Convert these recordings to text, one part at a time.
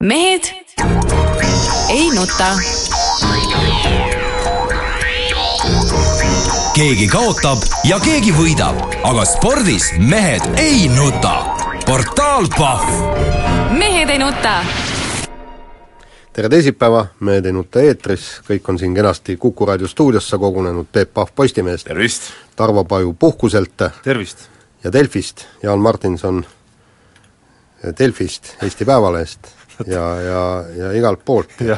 mehed ei nuta. keegi kaotab ja keegi võidab, aga spordis mehed ei nuta. portaal Pahv. mehed ei nuta. Tere teisipäeva, Mehed ei nuta eetris, kõik on siin kenasti Kuku raadio stuudiosse kogunenud, Peep Pahv Postimehest, tervist! Tarvo Paju Puhkuselt. Tervist! ja Delfist, Jaan Martinson Delfist, Eesti Päevalehest. Ja, ja, ja igalt poolt. ja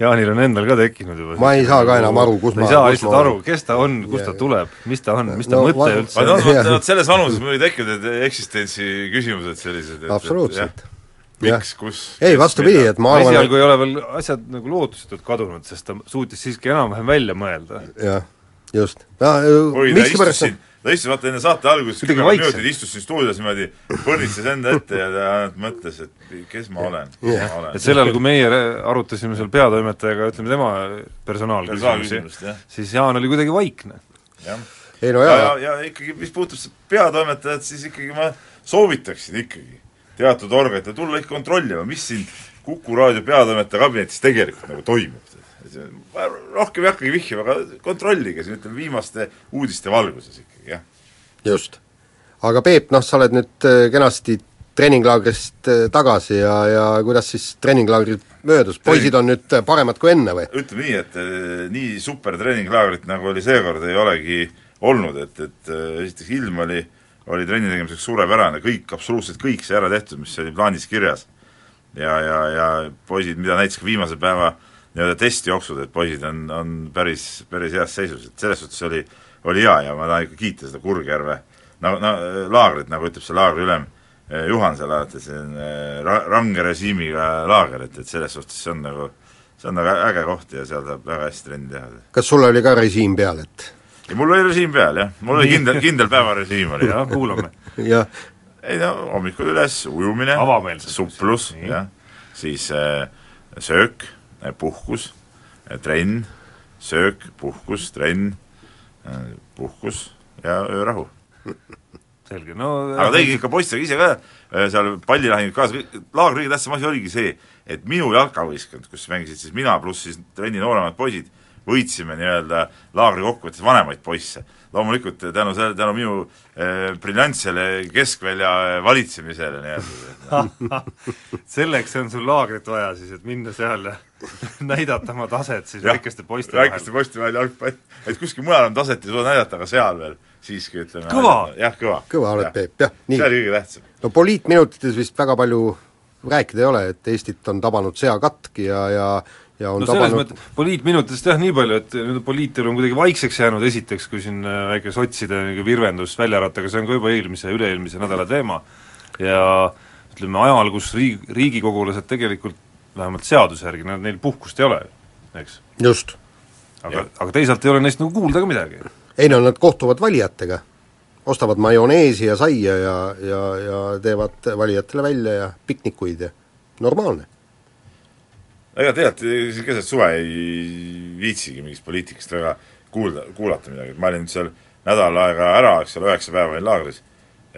Jaanil on endal ka tekkinud juba ma ei saa ka enam aru, kus ma ei saa lihtsalt aru, kes ta on, kust ta tuleb, mis ta on, mis ta No, mõte üldse on. Selles vanuses muidugi tekivad need eksistentsi küsimused sellised, absoluutselt. Et miks, kus ei, vastupidi, et ma arvan, esialgu ei ole veel asjad nagu lootusetult kadunud, sest ta suutis siiski enam-vähem välja mõelda. et jah, just. oi, ta istus miskipärast siin, ta istus vaata enne saate algust Kuidagi kümme minutit istus siin stuudios niimoodi, põrnitses enda ette ja ta ainult mõtles, et kes ma olen, kes Jah. ma olen. et sel ajal, kui meie arutasime seal peatoimetajaga, ütleme tema personaalküsimusi, siis Jaan oli kuidagi vaikne. jah. ei no ja, jaa ja, ja ikkagi, mis puutub see peatoimetajat, siis ikkagi ma soovitaksin ikkagi teatud organitel tulla ikka kontrollima, mis siin Kuku raadio peatoimetaja kabinetis tegelikult nagu toimub. ma rohkem ei hakkagi vihjama, aga kontrollige siin, ütleme, viimaste uudiste valguses ikkagi, jah. just. aga Peep, noh, sa oled nüüd äh, kenasti treeninglaagrist äh, tagasi ja, ja kuidas siis treeninglaagrid möödus, poisid on nüüd äh, paremad kui enne või? ütleme nii, et nii super treeninglaagrit, nagu oli seekord, ei olegi olnud, et, et esiteks ilm oli, oli trenni tegemiseks suurepärane, kõik, absoluutselt kõik sai ära tehtud, mis oli plaanis kirjas. ja, ja, ja poisid, mida näitas ka viimase päeva nii-öelda testijooksud, et poisid on, on päris, päris heas seisus, et selles suhtes oli, oli hea ja ma tahan ikka kiita seda Kurgjärve no, no laagrit, nagu ütleb see laagri ülem eh, Juhan seal alati, see on eh, ra-, range režiimiga laager, et, et selles suhtes see on nagu see on nagu äge koht ja seal saab väga hästi trenni teha. kas sul oli ka režiim peal, et mul oli režiim peal, jah, mul oli kindel, kindel päevarežiim oli, jah. kuulame. jah, ei no hommikul üles, ujumine, suplus, jah, siis äh, söök, puhkus, trenn, söök, puhkus, trenn, puhkus ja öörahu. selge, no aga tegin ikka poistega ise ka äh, seal pallilahingud kaasa, laagri kõige tähtsam asi oligi see, et minu jalkavõistkond, kus mängisid siis mina pluss siis trenni nooremad poisid, võitsime nii-öelda laagri kokkuvõttes vanemaid poisse. loomulikult tänu selle, tänu minu äh, briljantsele keskvälja äh, valitsemisele nii-öelda. selleks on sul laagrit vaja siis, et minna seal ja näidata oma taset siis Jah, väikeste poiste väikeste vahel. poiste vahel jalgpall, et kuskil mujal on taset ei suuda näidata, aga seal veel siiski ütleme Kõva! jah, kõva. kõva oled, Peep, jah, nii. see oli kõige tähtsam. no poliitminutites vist väga palju rääkida ei ole, et Eestit on tabanud seakatk ja, ja ja on no selles tabanud mõttes, poliitminutitest jah, nii palju, et nüüd poliitelu on kuidagi vaikseks jäänud esiteks, kui siin äh, väike sotside virvendus välja arvata, aga see on ka juba eelmise, üle-eelmise nädala teema. ja ütleme, ajal, kus riig-, riigikogulased tegelikult vähemalt seaduse järgi, nad, neil puhkust ei ole, eks. just. aga, aga teisalt ei ole neist nagu kuulda ka midagi. ei no nad kohtuvad valijatega, ostavad majoneesi ja saia ja, ja, ja teevad valijatele välja ja piknikuid ja normaalne. Ega tegelikult keset suve ei viitsigi mingist poliitikast väga kuulda, kuulata midagi, et ma olin seal nädal aega ära, eks ole, üheksa päeva olin laagris,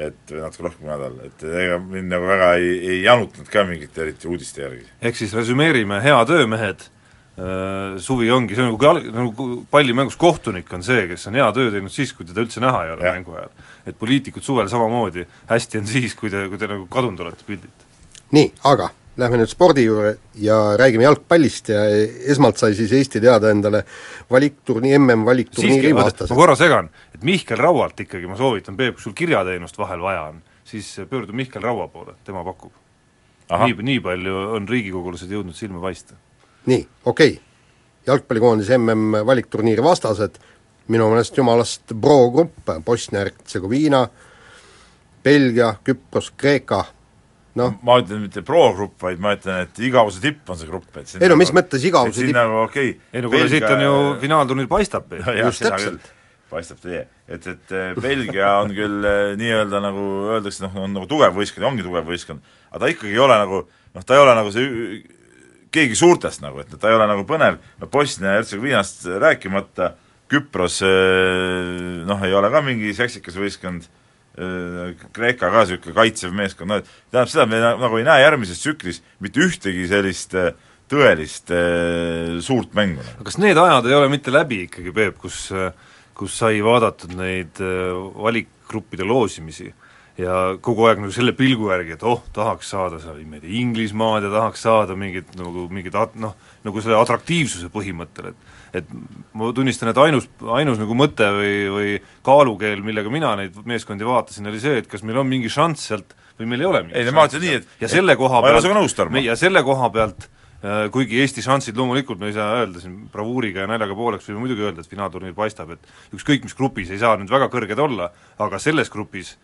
et natuke rohkem kui nädal, et ega mind nagu väga ei, ei janutanud ka mingite eriti uudiste järgi. ehk siis resümeerime, hea töö, mehed, suvi ongi, see on nagu, jalg- nagu pallimängus kohtunik on see, kes on hea töö teinud siis, kui teda üldse näha ei ole Jah. mängu ajal. et poliitikud suvel samamoodi, hästi on siis, kui te, kui te nagu kadunud olete pildilt. nii, aga lähme nüüd spordi juurde ja räägime jalgpallist ja esmalt sai siis Eesti teada endale valikturni-, MM-valikturniiri siiski, ma vastased. korra segan, et Mihkel Raualt ikkagi ma soovitan, Peep, kui sul kirjateenust vahel vaja on, siis pöördu Mihkel Raua poole, tema pakub. nii, nii palju on riigikogulased jõudnud silma paista. nii, okei okay., jalgpallikoondise MM-valikturniiri vastased, minu meelest jumalast pro-grupp, Bosnia-Hertsegoviina, Belgia, Küpros, Kreeka, noh, ma ütlen mitte pro-grupp, vaid ma ütlen, et igavuse tipp on see grupp, et Ei no mis mõttes igavuse tipp? nagu okei okay, ei no kuule, siit on ju finaalturniir paistab, jah, Just täpselt. paistab tee. et, et eh, Belgia on küll eh, nii-öelda nagu öeldakse, noh, on nagu tugev võistkond ja ongi tugev võistkond, aga ta ikkagi ei ole nagu noh, ta ei ole nagu see keegi suurtest nagu, et ta ei ole nagu põnev, no Bosnia ja Hertsegoviinast rääkimata, Küpros eh, noh, ei ole ka mingi seksikas võistkond, Kreeka ka niisugune kaitsev meeskond, noh et tähendab seda, et me nagu ei näe järgmises tsüklis mitte ühtegi sellist eh, tõelist suurt mängu. kas need ajad ei ole mitte läbi ikkagi, Peep, kus kus sai vaadatud neid valikgruppide loosimisi ja kogu aeg nagu selle pilgu järgi, et oh, tahaks saada seal, ma ei tea, Inglismaad ja tahaks saada mingit nagu mingit noh, nagu selle atraktiivsuse põhimõttel, et et ma tunnistan, et ainus, ainus nagu mõte või, või kaalukeel, millega mina neid meeskondi vaatasin, oli see, et kas meil on mingi šanss sealt või meil ei ole ei no ma ütlen nii, et ja selle koha ma ei ole sinuga nõus, Tarmo. ja selle koha pealt kuigi Eesti šansid loomulikult me ei saa öelda siin bravuuriga ja naljaga pooleks, võime muidugi öelda, et finaalturniir paistab, et ükskõik mis grupis ei saa nüüd väga kõrged olla, aga selles grupis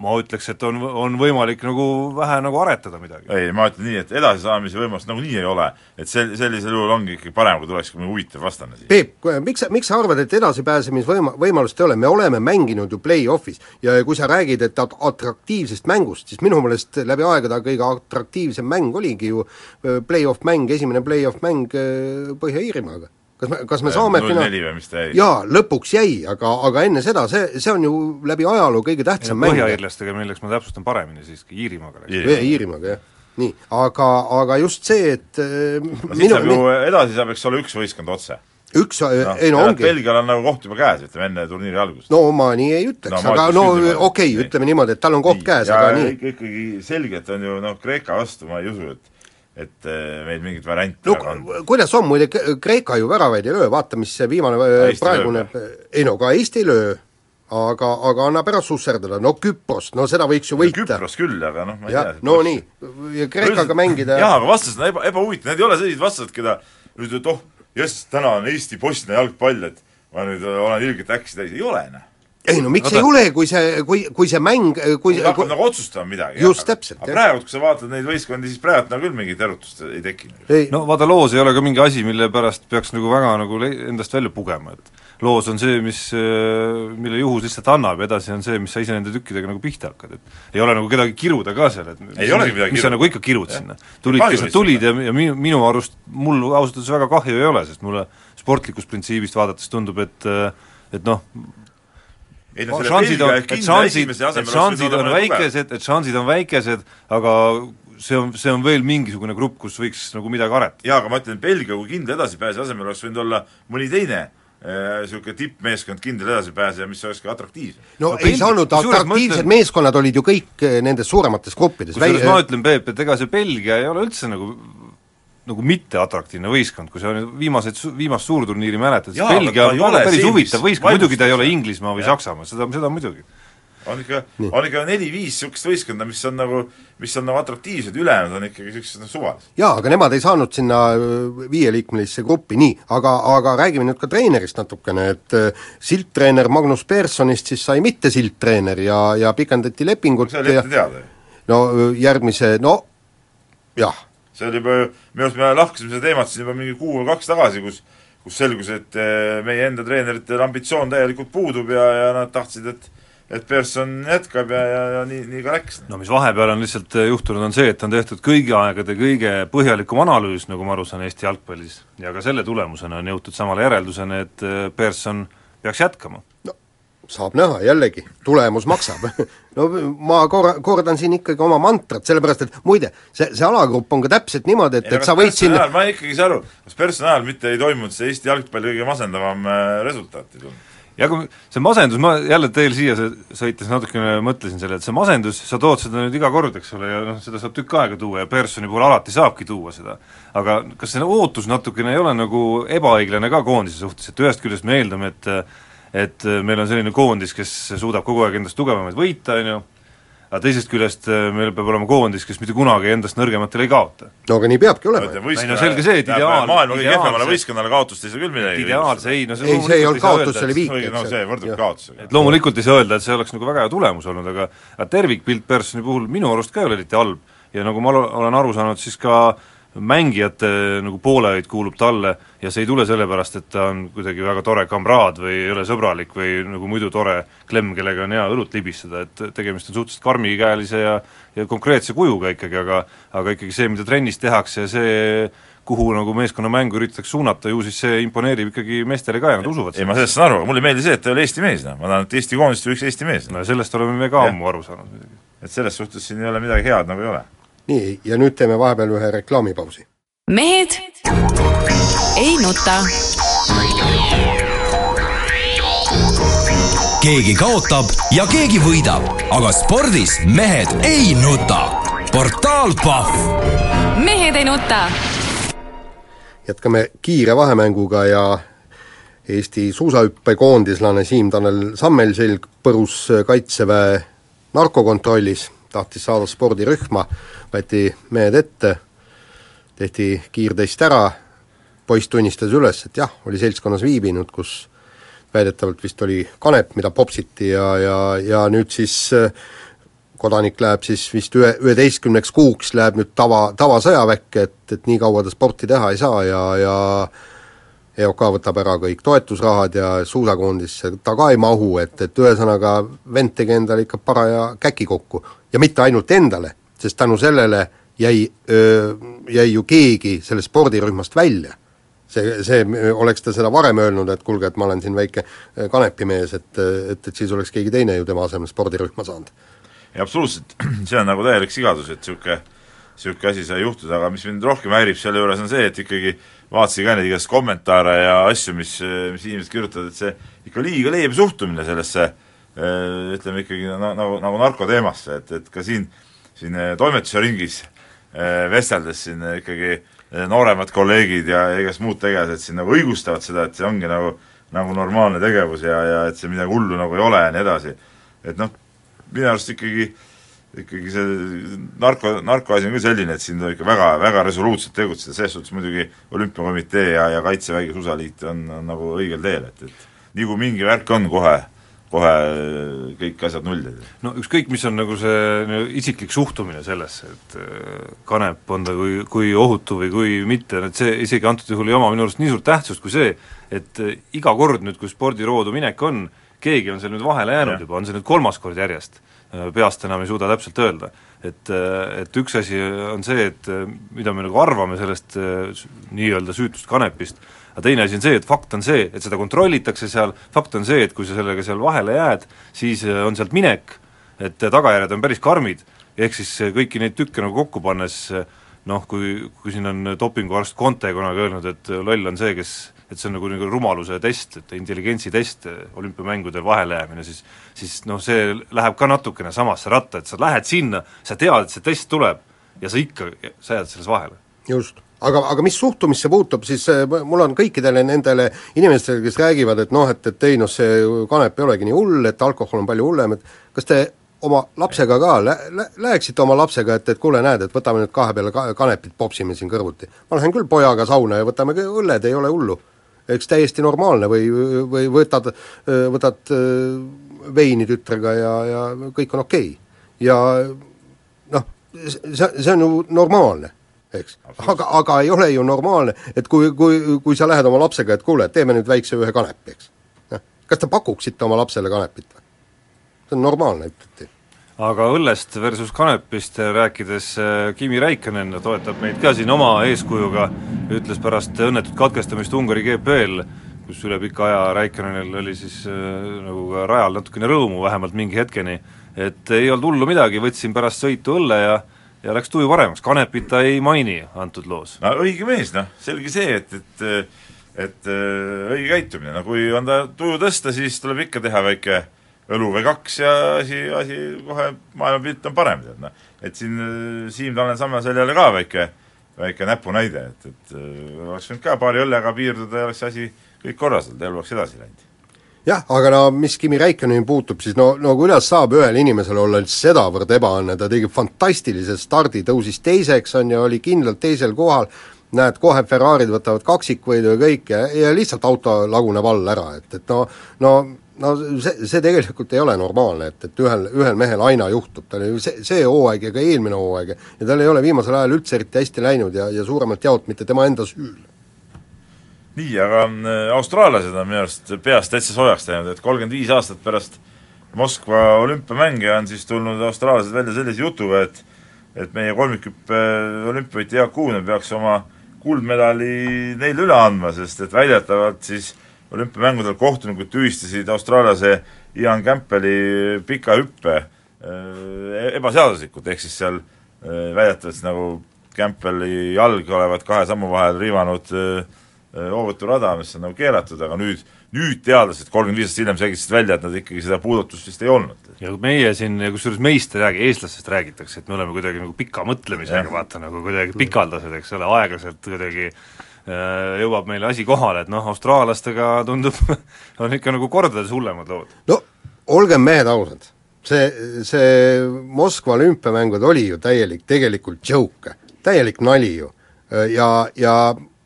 ma ütleks, et on, on võimalik nagu vähe nagu aretada midagi. ei, ma ütlen nii, et edasisaamise võimalust nagunii ei ole. et sel-, sellisel juhul ongi ikkagi parem, kui tuleks mõni huvitav vastane siia. Peep, miks sa, miks sa arvad, et edasipääsemisvõima-, võimalust ei ole, me oleme mänginud ju play-off'is ja kui sa räägid, et at-, atraktiivsest mängust, siis minu meelest läbi aegade kõige atraktiivsem mäng oligi ju äh, play-off mäng, esimene play-off mäng äh, Põhja-Iirimaaga kas me, kas me saame null neli või mis ta jäi? jaa, lõpuks jäi, aga, aga enne seda, see, see on ju läbi ajaloo kõige tähtsam mäng. põhja-iirlastega, milleks ma täpsustan paremini siiski, Iirimaaga läks Iirimaa.. Iirimaaga, jah. nii, aga, aga just see, et äh, no siit saab ju, edasi saab, eks ole, üks võistkond otse üks no,, ei no ongi Belgial on nagu koht juba käes, ütleme enne turniiri algust. no ma nii ei ütleks no,, aga no okei okay,, ütleme niimoodi, et tal on koht nii, käes, aga nii. ikkagi selgelt on ju noh, Kreeka vastu ma ei usu, et et äh, meil mingit varianti no on. kuidas on, muide Kreeka ju väravaid ei löö, vaata, mis see viimane äh, praegune, ei no ka Eesti ei löö, aga, aga annab ära susserdada, no Küprost, no seda võiks ju võita. Küpros küll, aga noh, ma ei ja, tea. no nii, Kreekaga mängida jaa, aga vastased on eba, ebahuvitav, need ei ole sellised vastased, keda nüüd, et oh, jess, täna on Eesti-Bosnia jalgpall, et ma nüüd olen ilgelt äkki täis, ei ole noh ei no miks Oota. ei ole, kui see, kui, kui see mäng kui see hakkab nagu otsustama midagi. just, täpselt. aga praegu, kui sa vaatad neid võistkondi, siis praegu nagu küll mingit erutust ei teki. no vaata, loos ei ole ka mingi asi, mille pärast peaks nagu väga nagu endast välja pugema, et loos on see, mis, mille juhus lihtsalt annab ja edasi on see, mis sa ise nende tükkidega nagu pihta hakkad, et ei ole nagu kedagi kiruda ka seal, et ei olegi midagi mis sa nagu ikka kirud sinna. tulid, kes nad tulid ja, ja minu, minu arust mul ausalt öeldes väga kahju ei ole, sest mulle sportlikust printsiibist vaadates tundub, et et noh, ei no selle šansid on, et šansid, et šansid on väikesed, et šansid on väikesed, aga see on, see on veel mingisugune grupp, kus võiks nagu midagi aretada. jaa, aga ma ütlen, Belgia kui kindla edasipääseja asemel oleks võinud olla mõni teine niisugune tippmeeskond, kindel edasipääseja, mis oleks ka atraktiivsem. no, no ei saanud, atraktiivsed mõtlen... meeskonnad olid ju kõik nendes suuremates gruppides. kusjuures ma ütlen, Peep, et ega see Belgia ei ole üldse nagu nagu mitteatraktiivne võistkond, kui sa nüüd viimaseid, viimast suurturniiri mäletad, siis Belgia on väga päris huvitav võistkond, muidugi ta ei ole Inglismaa või. Saksamaa, seda, seda muidugi. on ikka, on ikka neli-viis niisugust võistkonda, mis on nagu, mis on nagu atraktiivsed, ülejäänud on ikkagi niisugused noh, suvalised. jaa, aga nemad ei saanud sinna äh, viieliikmelisse gruppi, nii, aga, aga räägime nüüd ka treenerist natukene, et äh, sildtreener Magnus Perssonist siis sai mitte sildtreener ja, ja pikendati lepingut see oli ette teada ju. no järgmise, no jah see oli juba, minu arust me lahkasime seda teemat siin juba mingi kuu või kaks tagasi, kus kus selgus, et eh, meie enda treeneritel ambitsioon täielikult puudub ja, ja nad tahtsid, et et Persson jätkab ja, ja, ja nii, nii ka läks. no mis vahepeal on lihtsalt eh, juhtunud, on see, et on tehtud kõigi aegade kõige põhjalikum analüüs, nagu ma aru saan, Eesti jalgpallis, ja ka selle tulemusena on jõutud samale järeldusele, et eh, Persson peaks jätkama. no saab näha, jällegi, tulemus maksab no ma korra, kordan siin ikkagi oma mantrat, sellepärast et muide, see, see alagrupp on ka täpselt niimoodi, et, et sa võid sinna ma ikkagi ei saa aru, kas personaalil mitte ei toimunud see Eesti jalgpalli kõige masendavam äh, resultaat ei tulnud? ja kui see masendus, ma jälle teil siia sõites natukene mõtlesin selle, et see masendus, sa tood seda nüüd iga kord, eks ole, ja noh, seda saab tükk aega tuua ja Personi puhul alati saabki tuua seda. aga kas see ootus natukene ei ole nagu ebaõiglane ka koondise suhtes, et ühest küljest me eeldame, et et äh, meil on selline koondis, kes suudab kogu aeg endast tugevamaid võita, on ju, aga teisest küljest äh, meil peab olema koondis, kes mitte kunagi endast nõrgematele ei kaota. no aga nii peabki olema. ei no selge see, et ideaal maailma kõige kehvemale võistkonnale kaotust ei saa küll midagi ideaalse, ei no see ei, see ei olnud kaotus, see oli viik, eks no see võrdub kaotusega. et loomulikult ei saa öelda, et see oleks nagu väga hea tulemus olnud, aga aga tervikpilt Personi puhul minu arust ka ei ole eriti halb ja nagu ma olen aru saanud, siis ka mängijate nagu poolehoid kuulub talle ja see ei tule sellepärast, et ta on kuidagi väga tore kamraad või ei ole sõbralik või nagu muidu tore klemm, kellega on hea õlut libistada, et tegemist on suhteliselt karmikäelise ja ja konkreetse kujuga ikkagi, aga aga ikkagi see, mida trennis tehakse ja see, kuhu nagu meeskonna mängu üritatakse suunata, ju siis see imponeerib ikkagi meestele ka ja nad usuvad ei, ma sellest saan aru, mulle ei meeldi see, et ta ei ole Eesti mees, noh, ma tahan, et Eesti koondist juhiks Eesti mees. no sellest oleme me ka ammu aru saanud muidugi. et selles suhtes siin ei ole midagi head nagu ei ole. Nii, ja nüüd teeme vahepeal ühe reklaamipausi. mehed ei nuta. keegi kaotab ja keegi võidab, aga spordis mehed ei nuta. portaal Pahv mehed ei nuta. jätkame kiire vahemänguga ja Eesti suusahüppekoondislane Siim-Tanel Sammelselg põrus Kaitseväe narkokontrollis, tahtis saada spordirühma, võeti mehed ette, tehti kiirtest ära, poiss tunnistas üles, et jah, oli seltskonnas viibinud, kus väidetavalt vist oli kanep, mida popsiti ja, ja, ja nüüd siis äh, kodanik läheb siis vist ühe, üheteistkümneks kuuks läheb nüüd tava, tavasõjaväkke, et, et nii kaua ta sporti teha ei saa ja, ja EOK võtab ära kõik toetusrahad ja suusakoondisse ta ka ei mahu, et, et ühesõnaga vend tegi endale ikka paraja käki kokku. Ja mitte ainult endale, sest tänu sellele jäi, jäi ju keegi sellest spordirühmast välja. see, see, oleks ta seda varem öelnud, et kuulge, et ma olen siin väike kanepimees, et, et, et siis oleks keegi teine ju tema asemel spordirühma saanud. absoluutselt, see on nagu täielik sigadus, et niisugune niisugune asi sai juhtuda, aga mis mind rohkem häirib selle juures, on see, et ikkagi vaatasin ka neid igast kommentaare ja asju, mis, mis inimesed kirjutavad, et see ikka liiga leebe suhtumine sellesse eh, ütleme ikkagi na-, nagu, nagu narkoteemasse, et, et ka siin, siin eh, toimetuse ringis eh, vesteldes siin ikkagi nooremad kolleegid ja igast muud tegelased siin nagu õigustavad seda, et see ongi nagu nagu normaalne tegevus ja, ja et see midagi hullu nagu ei ole ja nii edasi. et noh, minu arust ikkagi ikkagi see narko, narkoasi on küll selline, et siin tuleb ikka väga, väga resoluutselt tegutseda, selles suhtes muidugi Olümpiakomitee ja, ja Kaitsevägi Suusaliit on, on nagu õigel teel, et, et nii kui mingi värk on, kohe, kohe kõik asjad nulli. no ükskõik, mis on nagu see isiklik suhtumine sellesse, et äh, kanep on ta kui, kui ohutu või kui mitte, et see isegi antud juhul ei oma minu arust nii suurt tähtsust kui see, et äh, iga kord nüüd, kui spordiroodu minek on, keegi on seal nüüd vahele jäänud Jah. juba, on see nüüd kolmas kord järjest, peast enam ei suuda täpselt öelda. et, et üks asi on see, et mida me nagu arvame sellest äh, nii-öelda süütust kanepist, aga teine asi on see, et fakt on see, et seda kontrollitakse seal, fakt on see, et kui sa sellega seal vahele jääd, siis äh, on sealt minek, et tagajärjed on päris karmid, ehk siis äh, kõiki neid tükke nagu kokku pannes noh, kui, kui siin on dopinguarst Conte kunagi öelnud, et loll on see, kes et see on nagu nagu rumaluse test, et intelligentsi test, olümpiamängudel vahelejäämine, siis siis noh, see läheb ka natukene samasse ratta, et sa lähed sinna, sa tead, et see test tuleb ja sa ikka, sa jääd selles vahele. just. aga, aga mis suhtumisse puutub, siis äh, mul on kõikidele nendele inimestele, kes räägivad, et noh, et, et ei noh, see kanep ei olegi nii hull, et alkohol on palju hullem, et kas te oma lapsega ka lä-, lä-, läheksite oma lapsega, et, et kuule, näed, et võtame nüüd kahe peale ka-, kanepit, popsime siin kõrvuti. ma lähen küll pojaga sauna ja võtame õlled, ei ole hullu. Eks täiesti normaalne või, või võtad, võtad äh, veini tütrega ja, ja kõik on okei okay. ja noh, see, see on ju normaalne, eks. aga, aga ei ole ju normaalne, et kui, kui, kui sa lähed oma lapsega, et kuule, teeme nüüd väikse ühe kanepi, eks. noh, kas te pakuksite oma lapsele kanepit või? see on normaalne, ütleti. Aga õllest versus kanepist rääkides, äh, Kimi Räikkönen toetab meid ka siin oma eeskujuga, ütles pärast õnnetut katkestamist Ungari GP-l, kus üle pika aja Räikkönenil oli siis äh, nagu ka rajal natukene rõõmu, vähemalt mingi hetkeni, et ei olnud hullu midagi, võtsin pärast sõitu õlle ja ja läks tuju paremaks, kanepit ta ei maini antud loos. no õige mees, noh, selge see, et, et et äh, õige käitumine, no kui on ta tuju tõsta, siis tuleb ikka teha väike õlu või kaks ja asi, asi kohe, maailmapilt on parem, tead noh. et siin äh, Siim-Tanel Sammesel jälle ka väike, väike näpunäide, et, et äh, oleks võinud ka paari õllega piirduda ja oleks asi kõik korras olnud, elu oleks edasi läinud. jah, aga no mis Kimi Räikköneni puutub, siis no, no kuidas saab ühel inimesel olla sedavõrd ebaõnne, ta tegi fantastilise stardi, tõusis teiseks, on ju, oli kindlalt teisel kohal, näed, kohe Ferrarid võtavad kaksikvõidu ja kõik ja, ja lihtsalt auto laguneb all ära, et, et no, no no see, see tegelikult ei ole normaalne, et, et ühel, ühel mehel aina juhtub, tal ju see, see hooaeg ja ka eelmine hooaeg ja tal ei ole viimasel ajal üldse eriti hästi läinud ja, ja suuremalt jaolt mitte tema enda süül. nii, aga äh, austraallased on minu arust peast täitsa soojaks teinud, et kolmkümmend viis aastat pärast Moskva olümpiamänge on siis tulnud austraallased välja sellise jutuga, et et meie kolmikhüppe olümpiavõitja Jaak Kuunen peaks oma kuldmedali neile üle andma, sest et väidetavalt siis olümpiamängudel kohtunikud tühistasid austraallase Ian Campbelli pika hüppe äh, ebaseaduslikult, ehk siis seal äh, väidetavalt nagu Campbelli jalg olevat kahe sammu vahel riivanud hoovõturada, mis on nagu keelatud, aga nüüd nüüd teadlased kolmkümmend viis aastat hiljem selgitasid välja, et nad ikkagi seda puudutust vist ei olnud. ja meie siin, kusjuures meist ei räägi, eestlastest räägitakse, et me oleme kuidagi nagu pika mõtlemisega, vaata nagu kuidagi pikaldased, eks ole, aeglaselt kuidagi äh, jõuab meile asi kohale, et noh, austraallastega tundub on ikka nagu kordades hullemad lood. no olgem mehed ausad, see, see Moskva olümpiamängud oli ju täielik, tegelikult joke, täielik nali ju. ja, ja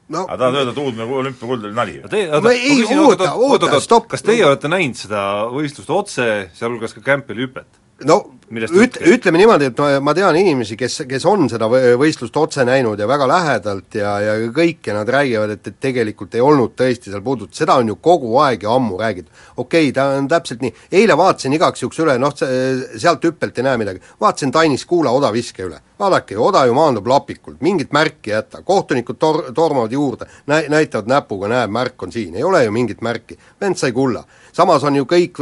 no aga tahad öelda, et uudne olümpiakuld oli nali? Ei, oota, oota, stopp! kas teie olete näinud seda võistlust otse, sealhulgas ka Campbelli hüpet? no üt-, ütleme niimoodi, et ma, ma tean inimesi, kes, kes on seda võistlust otse näinud ja väga lähedalt ja, ja kõik ja nad räägivad, et, et tegelikult ei olnud tõesti seal puudut-, seda on ju kogu aeg ja ammu räägitud. okei okay,, ta on täpselt nii, eile vaatasin igaks juhuks üle, noh, sealt hüppelt ei näe midagi, vaatasin Tainis Kuula odaviske üle. vaadake oda ju maandub lapikult, mingit märki ei jäta, kohtunikud tor-, tormavad juurde, nä-, näitavad näpuga, näeb, märk on siin, ei ole ju mingit märki, vend sai kulla. Samas on ju kõik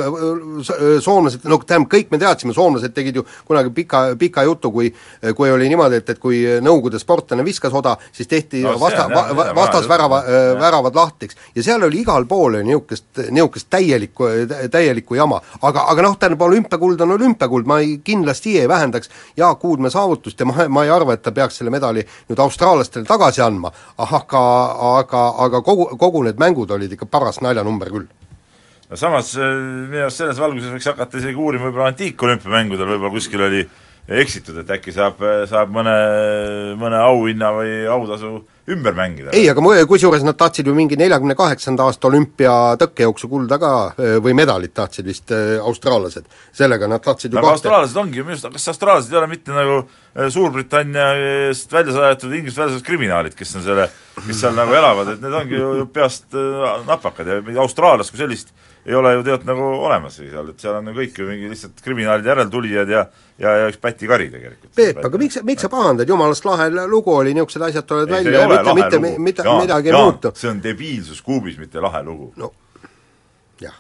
soomlased, no tähendab, kõik me teadsime, soomlased tegid ju kunagi pika, pika jutu, kui kui oli niimoodi, et, et kui Nõukogude sportlane viskas oda, siis tehti no, vasta, va, vastasvärava, väravad lahtiks. ja seal oli igal pool niisugust, niisugust täielikku, täielikku jama. aga, aga noh, tähendab, olümpiakuld on olümpiakuld, ma ei, kindlasti ei vähendaks Jaak Uudmäe saavutust ja ma, ma ei arva, et ta peaks selle medali nüüd austraallastele tagasi andma, aga, aga, aga kogu, kogu need mängud olid ikka paras naljanumber küll no samas äh, minu arust selles valguses võiks hakata isegi uurima võib-olla antiikolümpiamängudel võib-olla kuskil oli eksitud, et äkki saab, saab mõne, mõne auhinna või autasu ümber mängida. ei, aga kusjuures nad tahtsid ju mingi neljakümne kaheksanda aasta olümpia tõkkejooksu kulda ka või medalit tahtsid vist austraallased. sellega nad tahtsid ju aga kahte... austraallased ongi ju minu arust, kas austraallased ei ole mitte nagu Suurbritanniast välja saadetud, Inglismaalt välja saadetud kriminaalid, kes on selle, kes seal nagu elavad, et need ongi ju peast napakad ja austraallast kui sellist ei ole ju tead nagu olemaski seal, et seal on ju kõik ju mingi lihtsalt kriminaalid järeltulijad ja ja, ja üks pätikari tegelikult. Peep, aga miks, miks sa pahandad, jumalast lahe lugu oli, niisugused asjad tulevad välja ja mitte, mitte, mitte Jaan, midagi ei muutu. see on debiilsus kuubis, mitte lahe lugu. no jah.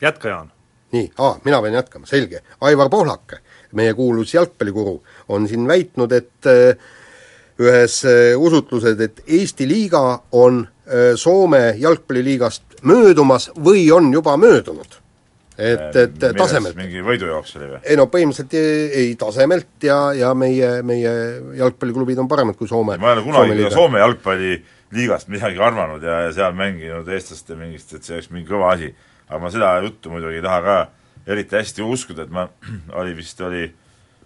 jätka, Jaan. nii, aa, mina pean jätkama, selge. Aivar Pohlak, meie kuulus jalgpallikuru, on siin väitnud, et äh, ühes äh, usutluses, et Eesti liiga on äh, Soome jalgpalliliigast möödumas või on juba möödunud. et, et Milles, tasemelt. mingi võidujooks oli või? ei no põhimõtteliselt ei, ei tasemelt ja, ja meie, meie jalgpalliklubid on paremad kui Soome. ma ei ole kunagi Soome, jalgpalliliigast midagi arvanud ja, ja seal mänginud eestlaste mingist, et see oleks mingi kõva asi. aga ma seda juttu muidugi ei taha ka eriti hästi uskuda, et ma, oli vist, oli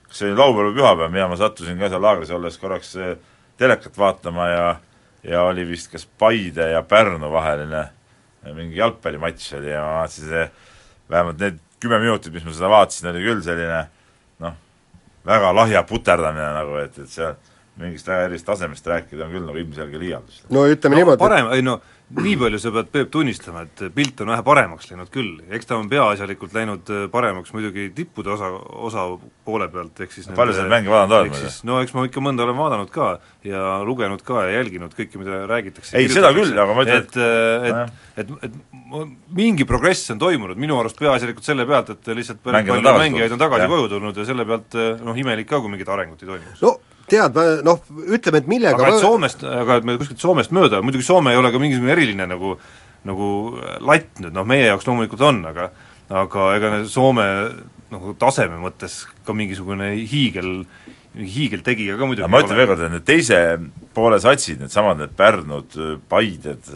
kas see oli laupäev või pühapäev, mina, ma sattusin ka seal laagris olles korraks telekat vaatama ja ja oli vist kas Paide ja Pärnu vaheline mingi jalgpallimatš oli ja ma vaatasin, see vähemalt need kümme minutit, mis ma seda vaatasin, oli küll selline noh, väga lahja puterdamine nagu, et, et seal mingist väga erilist tasemest rääkida on küll nagu ilmselge liialdus. no ütleme no, niimoodi parem, ei no nii palju sa pead, Peep, tunnistama, et pilt on vähe paremaks läinud küll, eks ta on peaasjalikult läinud äh, paremaks muidugi tippude osa, osa poole pealt, ehk siis palju sa neid mänge vaadanud oled muide? no eks ma ikka mõnda olen vaadanud ka ja lugenud ka ja jälginud kõike, mida räägitakse. ei, seda küll, aga ma ütlen et, et, et, et, et, et mingi progress on toimunud, minu arust peaasjalikult selle pealt, et lihtsalt päris palju mängijaid on tagasi koju tulnud ja selle pealt noh, imelik ka, kui mingit arengut ei toimu. no tead, noh, ütleme, et millega aga et Soomest, aga et me kuskilt Soomest mööda, muidugi Soome ei ole ka mingisugune eriline nagu nagu latt nüüd, noh meie jaoks loomulikult on, aga aga ega Soome nagu taseme mõttes ka mingisugune hiigel, hiigeltegija ka muidugi ma ütlen veel kord, et need teise poole satsid, needsamad need Pärnud, Paided,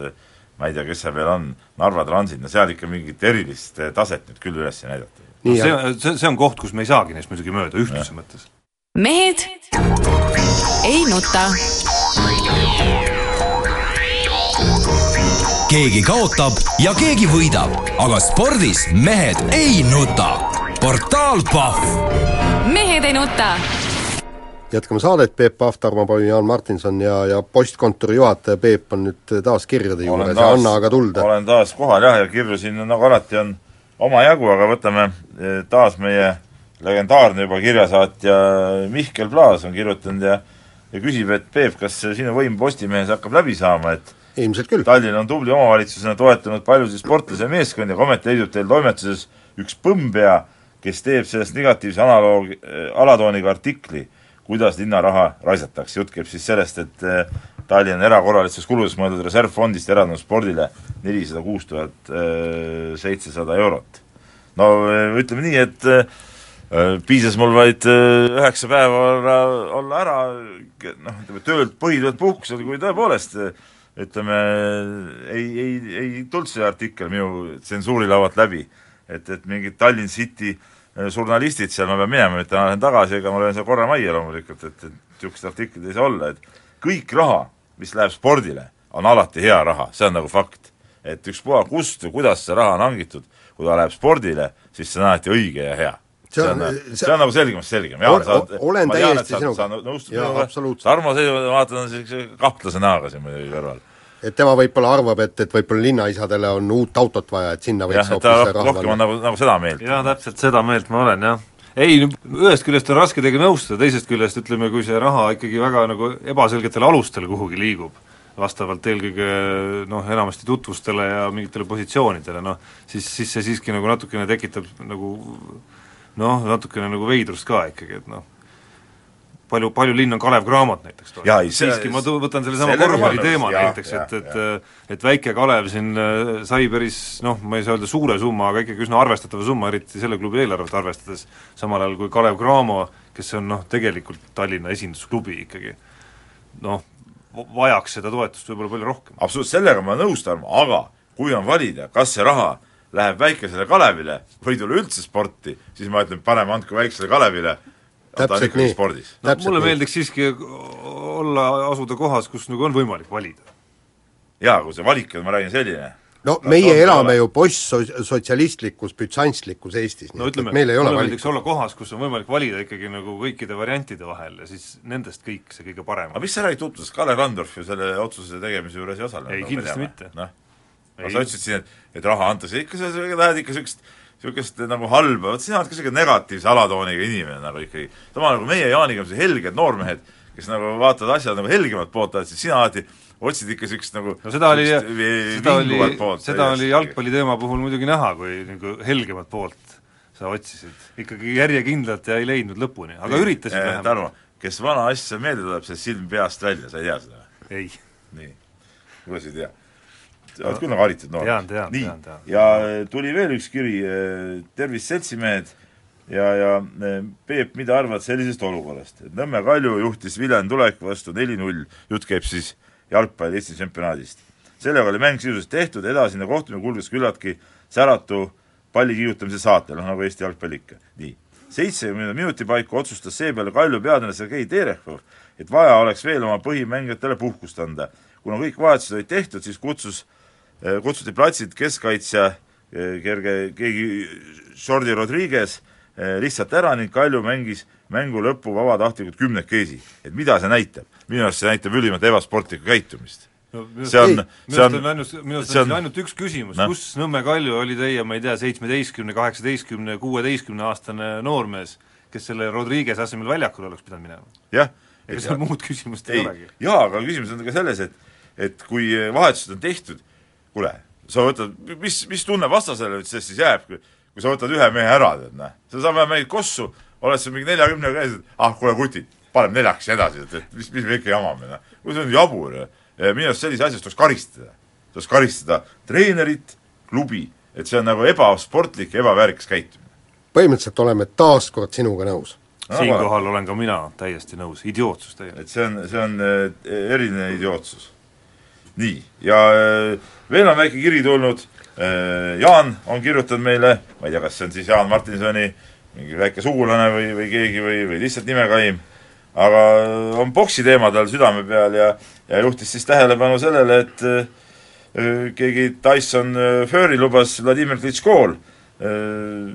ma ei tea, kes seal veel on, Narva Transid, no seal ikka mingit erilist taset nüüd küll üles ei näidata. no see, see, see on koht, kus me ei saagi neist muidugi mööda, ühtsuse mõttes mehed ei nuta. keegi kaotab ja keegi võidab, aga spordis mehed ei nuta. portaal Pahv mehed ei nuta. jätkame saadet, Peep Pahv, Tarmo Paju, Jaan Martinson ja, ja postkontori juhataja Peep on nüüd taas kirjade juures ja anna aga tulda. olen taas kohal jah, ja kirju siin nagu alati on omajagu, aga võtame eh, taas meie legendaarne juba kirjasaatja Mihkel Plaas on kirjutanud ja ja küsib, et Peep, kas sinu võim Postimehes hakkab läbi saama, et ilmselt küll. Tallinn on tubli omavalitsusena toetanud paljusid sportlasi ja meeskondi, aga ometi leidub teil toimetuses üks põmmpea, kes teeb sellest negatiivse analoog, alatooniga artikli, kuidas linnaraha raisatakse, jutt käib siis sellest, et eh, Tallinn on erakorralisteks kuludeks mõeldud reservfondist eraldanud spordile nelisada kuus tuhat eh, seitsesada eurot. no ütleme nii, et piisas mul vaid üheksa päeva olla, olla ära noh, ütleme töölt, põhitöölt puhkusel, kui tõepoolest ütleme, ei, ei, ei tulnud see artikkel minu tsensuurilaualt läbi. et, et mingid Tallinn City žurnalistid seal, ma pean minema, nüüd täna lähen tagasi, ega ma löön seal korra majja loomulikult, et, et niisugused artiklid ei saa olla, et kõik raha, mis läheb spordile, on alati hea raha, see on nagu fakt. et ükspuha, kust või kuidas see raha on hangitud, kui ta läheb spordile, siis see on alati õige ja hea see on, see, see on nagu selgemast selgem. Jaan, sa oled, olen ma tean, et sa, sa nõustud minuga, Tarmo Seejumaa, vaatan, on sellise kahtlase näoga siin muidugi kõrval. et tema võib-olla arvab, et, et võib-olla linnaisadele on uut autot vaja, et sinna võiks jah, et ta rohkem on nagu, nagu seda meelt. jaa, täpselt seda meelt ma olen, jah ei, ühest küljest on raske teiega nõustuda, teisest küljest ütleme, kui see raha ikkagi väga nagu ebaselgetel alustel kuhugi liigub, vastavalt eelkõige noh, enamasti tutvustele ja mingitele positsioonidele, noh, siis, siis see siiski nagu natukene tekitab nagu noh, natukene nagu veidrust ka ikkagi, et noh, palju, palju linn on Kalev Cramot näiteks toetanud, siiski ma tu-, võtan sellesama korvpalli teema ja, näiteks, et, et et väike Kalev siin äh, sai päris noh, ma ei saa öelda suure summa, aga ikkagi üsna arvestatava summa, eriti selle klubi eelarvet arvestades, samal ajal kui Kalev Cramo, kes on noh, tegelikult Tallinna esindusklubi ikkagi, noh, vajaks seda toetust võib-olla palju rohkem. absoluutselt, sellega ma nõus, Tarmo, aga kui on valida, kas see raha läheb väikesele Kalevile või ei tule üldse sporti, siis ma ütlen, paneme andke väiksele Kalevile, ta on ikkagi nii. spordis. no mulle nii. meeldiks siiski olla, asuda kohas, kus nagu on võimalik valida. jaa, kui see valik on, ma räägin, selline no meie elame ju postsotsialistlikus, bütsantslikus Eestis, no ütleme, mulle meeldiks olla kohas, kus on võimalik valida ikkagi nagu kõikide variantide vahel ja siis nendest kõik see kõige parem. aga mis sa räägid tutvusest, Kalle Randorf ju selle otsuse tegemise juures ei osalenud? ei, kindlasti mitte. noh aga sa ütlesid siin, et, et raha antakse, ikka sa, tahad ikka niisugust niisugust nagu halba, vot sina oled ka niisugune negatiivse alatooniga inimene nagu ikkagi. sama nagu meie Jaaniga, helged noormehed, kes nagu vaatavad asja nagu helgemat poolt, siis sina alati otsid ikka niisugust nagu no seda oli, seda oli, seda oli jalgpalli teema puhul muidugi näha, kui nagu helgemat poolt sa otsisid. ikkagi järjekindlalt ja ei leidnud lõpuni, aga ei, üritasid eh, vähemalt. Tarmo, kes vana asja meelde tuleb, see silm peast välja, sa ei tea seda? ei. nii, kuidas ei tea? Oled küll nagu haritud noor. tean. ja äh, tuli veel üks kiri, äh, tervist, seltsimehed, ja, ja äh, Peep, mida arvad sellisest olukorrast, et Nõmme Kalju juhtis Viljandi tuleviku vastu neli-null, jutt käib siis jalgpalli Eesti tsempionaadist. sellega oli mäng sisuliselt tehtud, edasine kohtumine kulges küllaltki säratu palli kiirutamise saatel, noh nagu Eesti jalgpall ikka. nii, seitsekümne minuti paiku otsustas seepeale Kalju peatreener Sergei Terehov, et vaja oleks veel oma põhimängijatele puhkust anda. kuna kõik vahetused olid tehtud, siis kutsus Äh, kutsuti platsilt keskkaitsja äh, kerge, keegi Jordi Rodriguez äh, lihtsalt ära ning Kalju mängis mängu lõppu vabatahtlikult kümnekesi. et mida see näitab? minu arust see näitab ülimalt ebasportlikku käitumist no, see on, see on ainult, minu arust on ainult üks küsimus no., kus Nõmme Kalju oli teie, ma ei tea, seitsmeteistkümne, kaheksateistkümne, kuueteistkümne aastane noormees, kes selle Rodriguez asemel väljakule oleks pidanud minema? jah. ega seal muud küsimust ei, ei olegi. jaa, aga küsimus on ka selles, et et kui vahetused on tehtud, kuule, sa võtad, mis, mis tunne vastasele sellest siis jääb, kui kui sa võtad ühe mehe ära, tead noh, sa saad mängida kossu, oled sa mingi neljakümnega käinud, et ah, kuule kutid, paneme neljaks edasi, et, et mis, mis me ikka jamame, noh. kui see on jabur ja, ja minu arust sellise asja eest tuleks karistada. tuleks karistada treenerit, klubi, et see on nagu ebasportlik ja ebaväärikas käitumine. põhimõtteliselt oleme taas kord sinuga nõus siinkohal olen ka mina täiesti nõus, idiootsus täielikult. et see on, see on äh, eriline idiootsus nii, ja äh, veel on väike kiri tulnud, äh, Jaan on kirjutanud meile, ma ei tea, kas see on siis Jaan Martinsoni mingi väike sugulane või, või keegi või, või lihtsalt nimekaim, aga on boksi teema tal südame peal ja, ja juhtis siis tähelepanu sellele, et öö, keegi Tyson Fury lubas Vladimir Klitškol öö,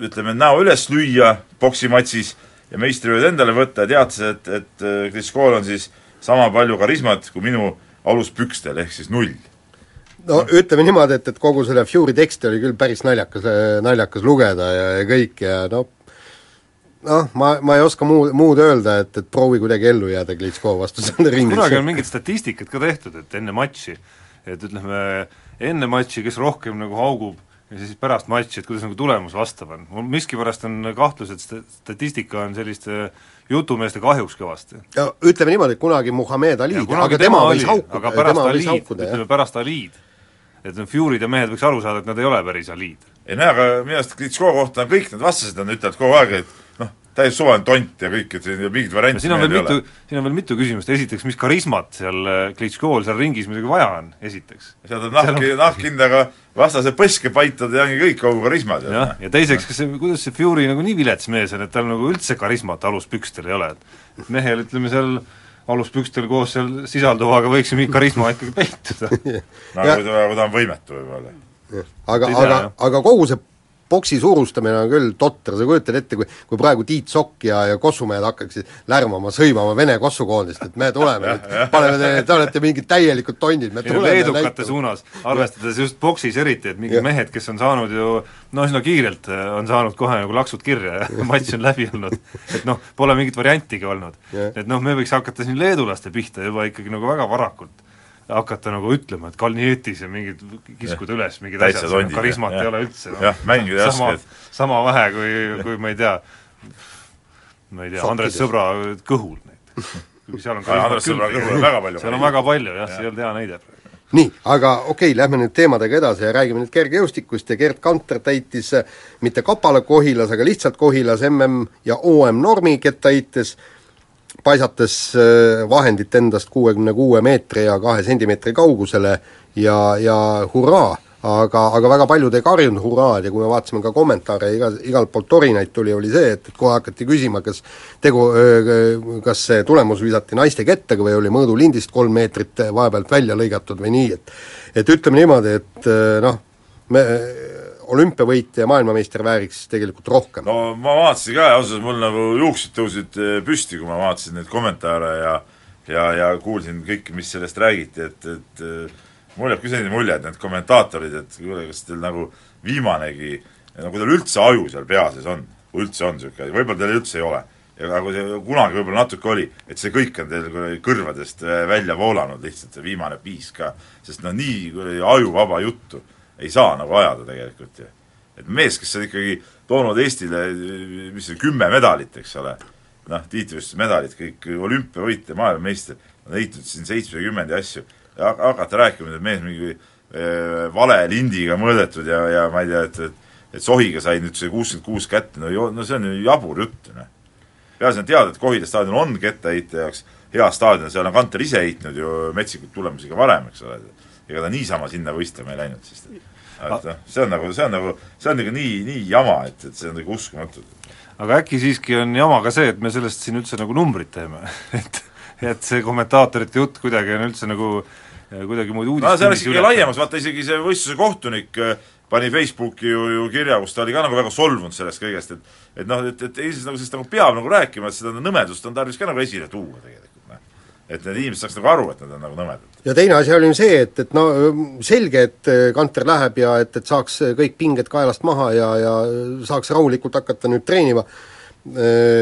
ütleme, näo üles lüüa poksimatsis ja meistrivõid endale võtta. Ja teatas, et, et Klitškol on siis sama palju karismat kui minu aluspükstel, ehk siis null. no ütleme niimoodi, et, et kogu selle Fury teksti oli küll päris naljakas, naljakas lugeda ja, ja kõik ja noh, noh, ma, ma ei oska muu, muud öelda, et, et proovi kuidagi ellu jääda Klitschko vastu selle ringi. kunagi on mingit statistikat ka tehtud, et enne matši, et ütleme, enne matši, kes rohkem nagu haugub, ja siis pärast matši, et kuidas nagu tulemus vastav on. mul miskipärast on kahtlus, et sta-, statistika on selliste jutumeeste kahjuks kõvasti. ja ütleme niimoodi, et kunagi Muhamed Ali, aga tema võis haukuda, aga pärast tema võis Aliid, haukuda, jah. ütleme pärast Aliid, et need Fury'd ja mehed võiks aru saada, et nad ei ole päris Aliid. ei näe, aga minu arust Klitško kohta on kõik need vastased on ütlevad kogu aeg, et täiesti suvaline tont ja kõik, et siin mingit varianti siin on veel mitu siin on veel mitu küsimust, esiteks, mis karismat seal äh, Klitškol seal ringis muidugi vaja on, esiteks. sealt on nahk, nahkhindaga vastase põske paitada ja ongi kõik kogu karisma tead. jah, ja teiseks, kas see, kuidas see Fury nagu nii vilets mees on, et tal nagu üldse karismat aluspükstel ei ole, et mehel ütleme seal aluspükstel koos seal sisalduvaga võiks ju mingi karisma ikkagi peituda. nagu Ja- ta, ta on võimetu võib-olla. aga aga aga kogu see boksi suurustamine on küll totter, sa kujutad ette, kui kui praegu Tiit Sokk ja, ja kossumehed hakkaksid lärmama, sõimama Vene kossukoondist, et me tuleme nüüd, paneme teile, te olete mingid täielikud tondid, me tuleme ja leedukate suunas, arvestades just boksis eriti, et mingid Jah. mehed, kes on saanud ju no üsna kiirelt äh, on saanud kohe nagu laksud kirja ja matš on läbi olnud, et noh, pole mingit variantigi olnud. Et noh, me võiks hakata siin leedulaste pihta juba ikkagi nagu väga varakult hakata nagu ütlema, et Kalnietis ja mingid kiskuda üles mingid asjad, karismat jah. ei ole üldse no. Jah, mängida ei sama, oska, sama vähe kui, kui ma ei tea, ma ei tea, Andres. Sõbra kõhul näiteks. seal on Aga Andres Sõbra kõhul on väga palju seal on väga palju jah, see ei olnud hea näide praegu. nii, aga okei okay,, lähme nüüd teemadega edasi ja räägime nüüd kergejõustikust ja Gerd Kanter täitis äh, mitte Kapala Kohilas, aga lihtsalt Kohilas MM ja OM normi kettaheitjas, paisates äh, vahendit endast kuuekümne kuue meetri ja kahe sentimeetri kaugusele ja, ja hurraa, aga, aga väga paljud ei karjunud hurraad ja kui me vaatasime ka kommentaare iga, igalt poolt torinaid tuli, oli see, et, et kohe hakati küsima, kas tegu, kas see tulemus visati naiste kettega või oli mõõdulindist kolm meetrit vahepealt välja lõigatud või nii, et et ütleme niimoodi, et noh, me olümpiavõitja ja maailmameister vääriks tegelikult rohkem no.. ma vaatasin ka ja ausalt öeldes mul nagu juuksed tõusid eh, püsti, kui ma vaatasin neid kommentaare ja ja, ja kuulsin kõike, mis sellest räägiti, et, et eh, mul jääb küll selline mulje, et need kommentaatorid, et kuule, kas teil nagu viimanegi, no kui teil üldse aju seal pea sees on, kui üldse on niisugune võib-olla teil üldse ei ole, aga kui see kunagi võib-olla natuke oli, et see kõik on teil kuradi kõrvadest eh, välja voolanud lihtsalt, see viimane piis ka, sest no nii kuradi ajuvaba juttu ei saa nagu ajada tegelikult ju. Et mees, kes on ikkagi toonud Eestile, mis see, kümme medalit, eks ole, noh, tiitlivõistluste medalid, kõik olümpiavõitja, maailmameister, on heitnud siin seitsmekümmend ja asju, ja hak- hakata rääkima, et mees mingi äh, vale lindiga mõõdetud ja, ja ma ei tea, et et et Sohiga sai nüüd see kuuskümmend kuus kätte, no jo-, no see on ju jabur jutt, noh. peaasi on teada, et Kohila staadion on kettaheite jaoks hea staadion, seal on Kanter ise heitnud ju metsikuid tulemusi ka varem, eks ole, ega ta niisama sinna võistlema ei läinud, sest et noh, see on nagu, see on nagu, see on nagu nii, nii jama, et, et see on nagu uskumatu. aga äkki siiski on jama ka see, et me sellest siin üldse nagu numbrit teeme et et see kommentaatorite jutt kuidagi on üldse nagu kuidagimoodi uudis no see oleks ikkagi laiemas, vaata isegi see võistluse kohtunik äh, pani Facebooki ju, ju kirja, kus ta oli ka nagu väga solvunud sellest kõigest, et et noh, et, et Eestis nagu sellest nagu peab nagu rääkima, et seda nõmedust on tarvis ka nagu esile tuua tegelikult, noh. et need inimesed saaks nagu aru, et nad on nagu nõmedad. Ja teine asi oli see, et, et no selge, et Kanter läheb ja et, et saaks kõik pinged kaelast maha ja, ja saaks rahulikult hakata nüüd treenima äh,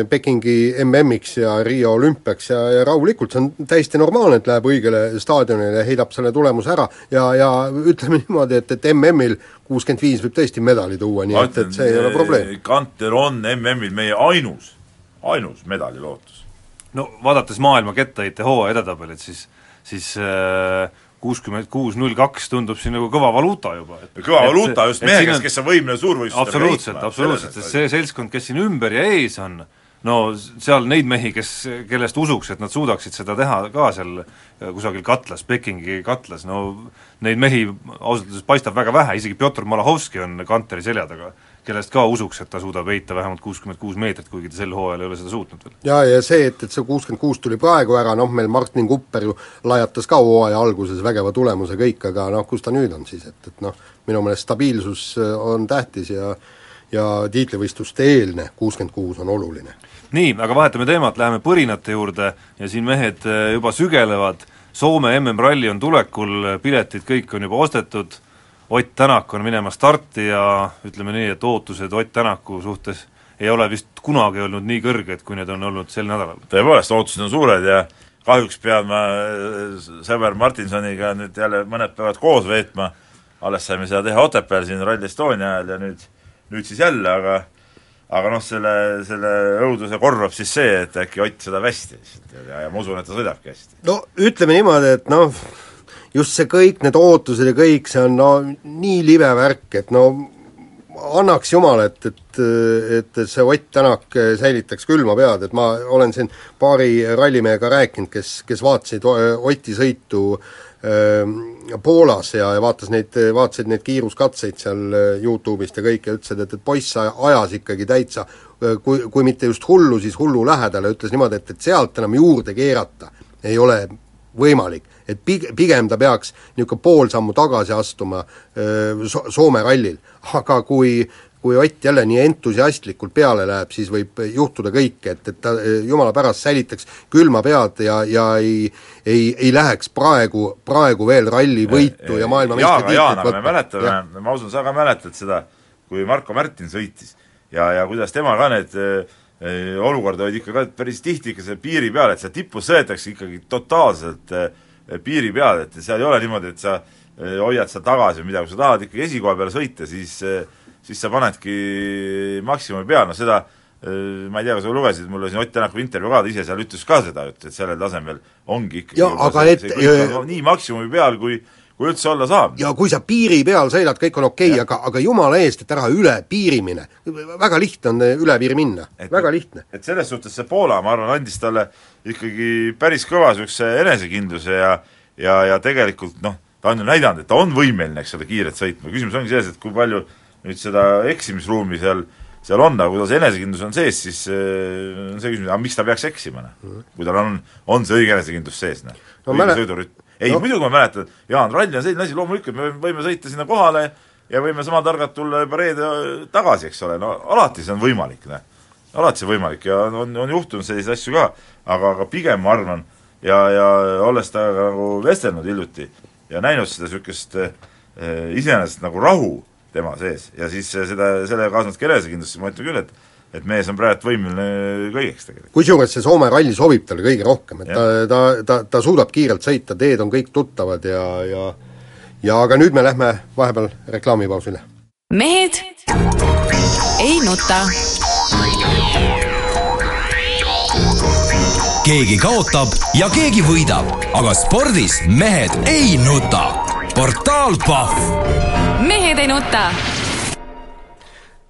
Pekingi MM-iks ja Riia olümpiaks ja, ja rahulikult, see on täiesti normaalne, et läheb õigele staadionile ja heidab selle tulemuse ära ja, ja ütleme niimoodi, et, et MM-il kuuskümmend viis võib tõesti medali tuua, nii et, et see ei ole probleem. Kanter on MM-il meie ainus, ainus medalilootus. no vaadates maailma kettaheite hooaja edetabelit, siis siis kuuskümmend kuus null kaks tundub siin nagu kõva valuuta juba. kõva valuuta just mehe käes, kes on võimeline suurvõistlustel absoluutselt, absoluutselt, sest see seltskond, kes siin ümber ja ees on, no seal neid mehi, kes, kellest usuks, et nad suudaksid seda teha ka seal kusagil katlas, Pekingi katlas, no neid mehi ausalt öeldes paistab väga vähe, isegi Pjotor Malahovski on Kanteri selja taga, kellest ka usuks, et ta suudab heita vähemalt kuuskümmend kuus meetrit, kuigi ta sel hooajal ei ole seda suutnud veel. ja, ja see, et, et see kuuskümmend kuus tuli praegu ära, noh meil Martin Kupper ju lajatas ka hooaja alguses vägeva tulemuse kõik, aga noh, kus ta nüüd on siis, et, et noh, minu meelest stabiilsus äh, on tähtis ja ja tiitlivõistluste eelne kuuskümmend kuus on oluline. Nii, aga vahetame teemat, läheme põrinate juurde ja siin mehed äh, juba sügelevad, Soome MM-ralli on tulekul, piletid kõik on juba ostetud, Ott Tänak on minemas starti ja ütleme nii, et ootused Ott Tänaku suhtes ei ole vist kunagi olnud nii kõrged, kui need on olnud sel nädalal. tõepoolest, ootused on suured ja kahjuks pean ma sõber Martinsoniga nüüd jälle mõned päevad koos veetma, alles saime seda teha Otepääl siin Rally Estonia ajal ja nüüd, nüüd siis jälle, aga aga noh, selle, selle õuduse korvab siis see, et äkki Ott sõidab hästi lihtsalt ja, ja ma usun, et ta sõidabki hästi. no ütleme niimoodi, et noh, just see kõik, need ootused ja kõik, see on no nii libe värk, et no annaks jumal, et, et, et see Ott Tänak säilitaks külma pead, et ma olen siin paari rallimehega rääkinud, kes, kes vaatasid Oti sõitu äh, Poolas ja, ja vaatas neid, vaatasid neid kiiruskatseid seal YouTube'ist ja kõik ja ütlesid, et, et poiss ajas ikkagi täitsa kui, kui mitte just hullu, siis hullu lähedale, ütles niimoodi, et, et sealt enam juurde keerata ei ole võimalik. et pig-, pigem ta peaks niisugune pool sammu tagasi astuma so-, Soome rallil, aga kui kui Ott jälle nii entusiastlikult peale läheb, siis võib juhtuda kõike, et, et ta jumala pärast säilitaks külma pead ja, ja ei ei, ei läheks praegu, praegu veel rallivõitu ja maailmameistritiitlit Jaan, aga me mäletame, ma usun, sa ka mäletad seda, kui Marko Märtin sõitis ja, ja kuidas tema ka need äh, olukorda olid ikka ka päris tihti ikka selle piiri peal, et seal tipus sõetakse ikkagi totaalselt äh, piiri peal, et seal ei ole niimoodi, et sa äh, hoiad seal tagasi või midagi, kui sa tahad ikkagi esikoha peale sõita, siis siis sa panedki maksimumi peale, no seda ma ei tea, kas sa lugesid, mul oli siin Ott Tänaku intervjuu ka, ta ise seal ütles ka seda, et, et sellel tasemel ongi ikkagi ja, aga see, et nii maksimumi peal, kui kui üldse olla saab. ja kui sa piiri peal sõidad, kõik on okei okay,, aga, aga jumala eest, et ära üle piiri mine. väga lihtne on üle piiri minna, väga lihtne. et selles suhtes see Poola, ma arvan, andis talle ikkagi päris kõva niisuguse enesekindluse ja ja, ja tegelikult noh, ta on ju näidanud, et ta on võimeline, eks ole, kiirelt sõitma, küsimus ongi selles, et kui palju nüüd seda eksimisruumi seal seal on, aga kui tal see enesekindlus on sees, siis on see küsimus, aga miks ta peaks eksima, noh? kui tal on, on see õige enesekindlus sees, noh no, õige sõidurütm. ei no., muidugi ma mäletan, Jaan, ralli on selline asi, loomulikult me võime sõita sinna kohale ja võime sama targalt tulla juba reede tagasi, eks ole, no alati see on võimalik, noh. alati see on võimalik ja on, on juhtunud selliseid asju ka, aga, aga pigem ma arvan, ja, ja olles temaga nagu vestelnud hiljuti ja näinud seda niisugust eh, iseenesest nagu rahu tema sees ja siis seda, sellega kaasnevalt ka enesekindlust, siis ma ütlen küll, et et mees on praegu võimeline kõigeks tegelikult. kusjuures see Soome ralli sobib talle kõige rohkem, et ja. ta, ta, ta, ta suudab kiirelt sõita, teed on kõik tuttavad ja, ja ja aga nüüd me lähme vahepeal reklaamipausile. mehed ei nuta. keegi kaotab ja keegi võidab, aga spordis mehed ei nuta. portaal Pahv mehed ei nuta.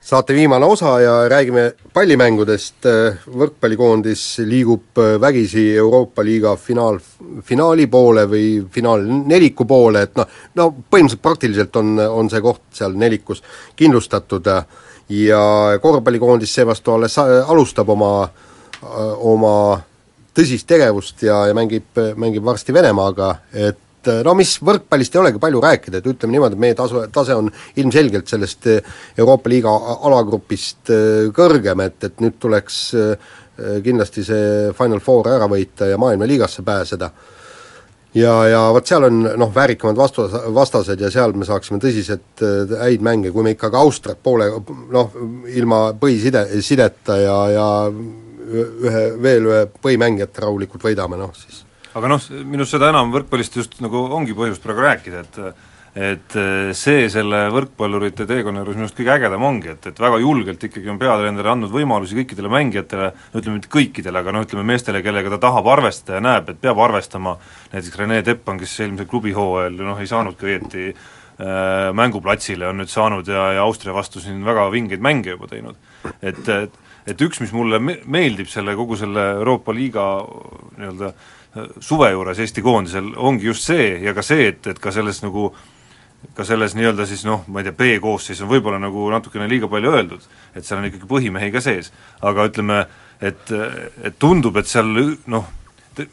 saate viimane osa ja räägime pallimängudest, võrkpallikoondis liigub vägisi Euroopa liiga finaal, finaali poole või finaalneliku poole, et noh, no põhimõtteliselt praktiliselt on, on see koht seal nelikus kindlustatud ja korvpallikoondis seevastu alles alustab oma, oma tõsist tegevust ja, ja mängib, mängib varsti Venemaaga, et et eh, no mis võrkpallist ei olegi palju rääkida, et ütleme niimoodi, et meie tasu, tase on ilmselgelt sellest eh, Euroopa liiga alagrupist eh, kõrgem, et, et nüüd tuleks kindlasti see Final Four ära võita ja maailmaliigasse pääseda. ja, ja vot seal on noh, väärikamad vastus, vastased ja seal me saaksime tõsiselt häid mänge, kui me ikkagi Austriat poole noh, ilma põhiside, sideta ja, ja ühe, veel ühe põhimängijat rahulikult võidame, noh siis aga noh, minu arust seda enam võrkpallist just nagu ongi põhjust praegu rääkida, et et see selle võrkpallurite teekonna juures minu arust kõige ägedam ongi, et, et väga julgelt ikkagi on peatreener andnud võimalusi kõikidele mängijatele, no ütleme mitte kõikidele, aga no ütleme meestele, kellega ta tahab arvestada ja näeb, et peab arvestama, näiteks Rene Teppan, kes eelmisel klubihooajal noh, ei saanudki õieti äh, mänguplatsile, on nüüd saanud ja, ja Austria vastu siin väga vingeid mänge juba teinud. et, et et üks, mis mulle me-, meeldib selle, kogu selle Euroopa liiga nii-öelda suve juures Eesti koondisel ongi just see ja ka see, et, et ka selles nagu ka selles nii-öelda siis noh, ma ei tea, B-koosseis on võib-olla nagu natukene liiga palju öeldud, et seal on ikkagi põhimehi ka sees, aga ütleme, et, et tundub, et seal noh,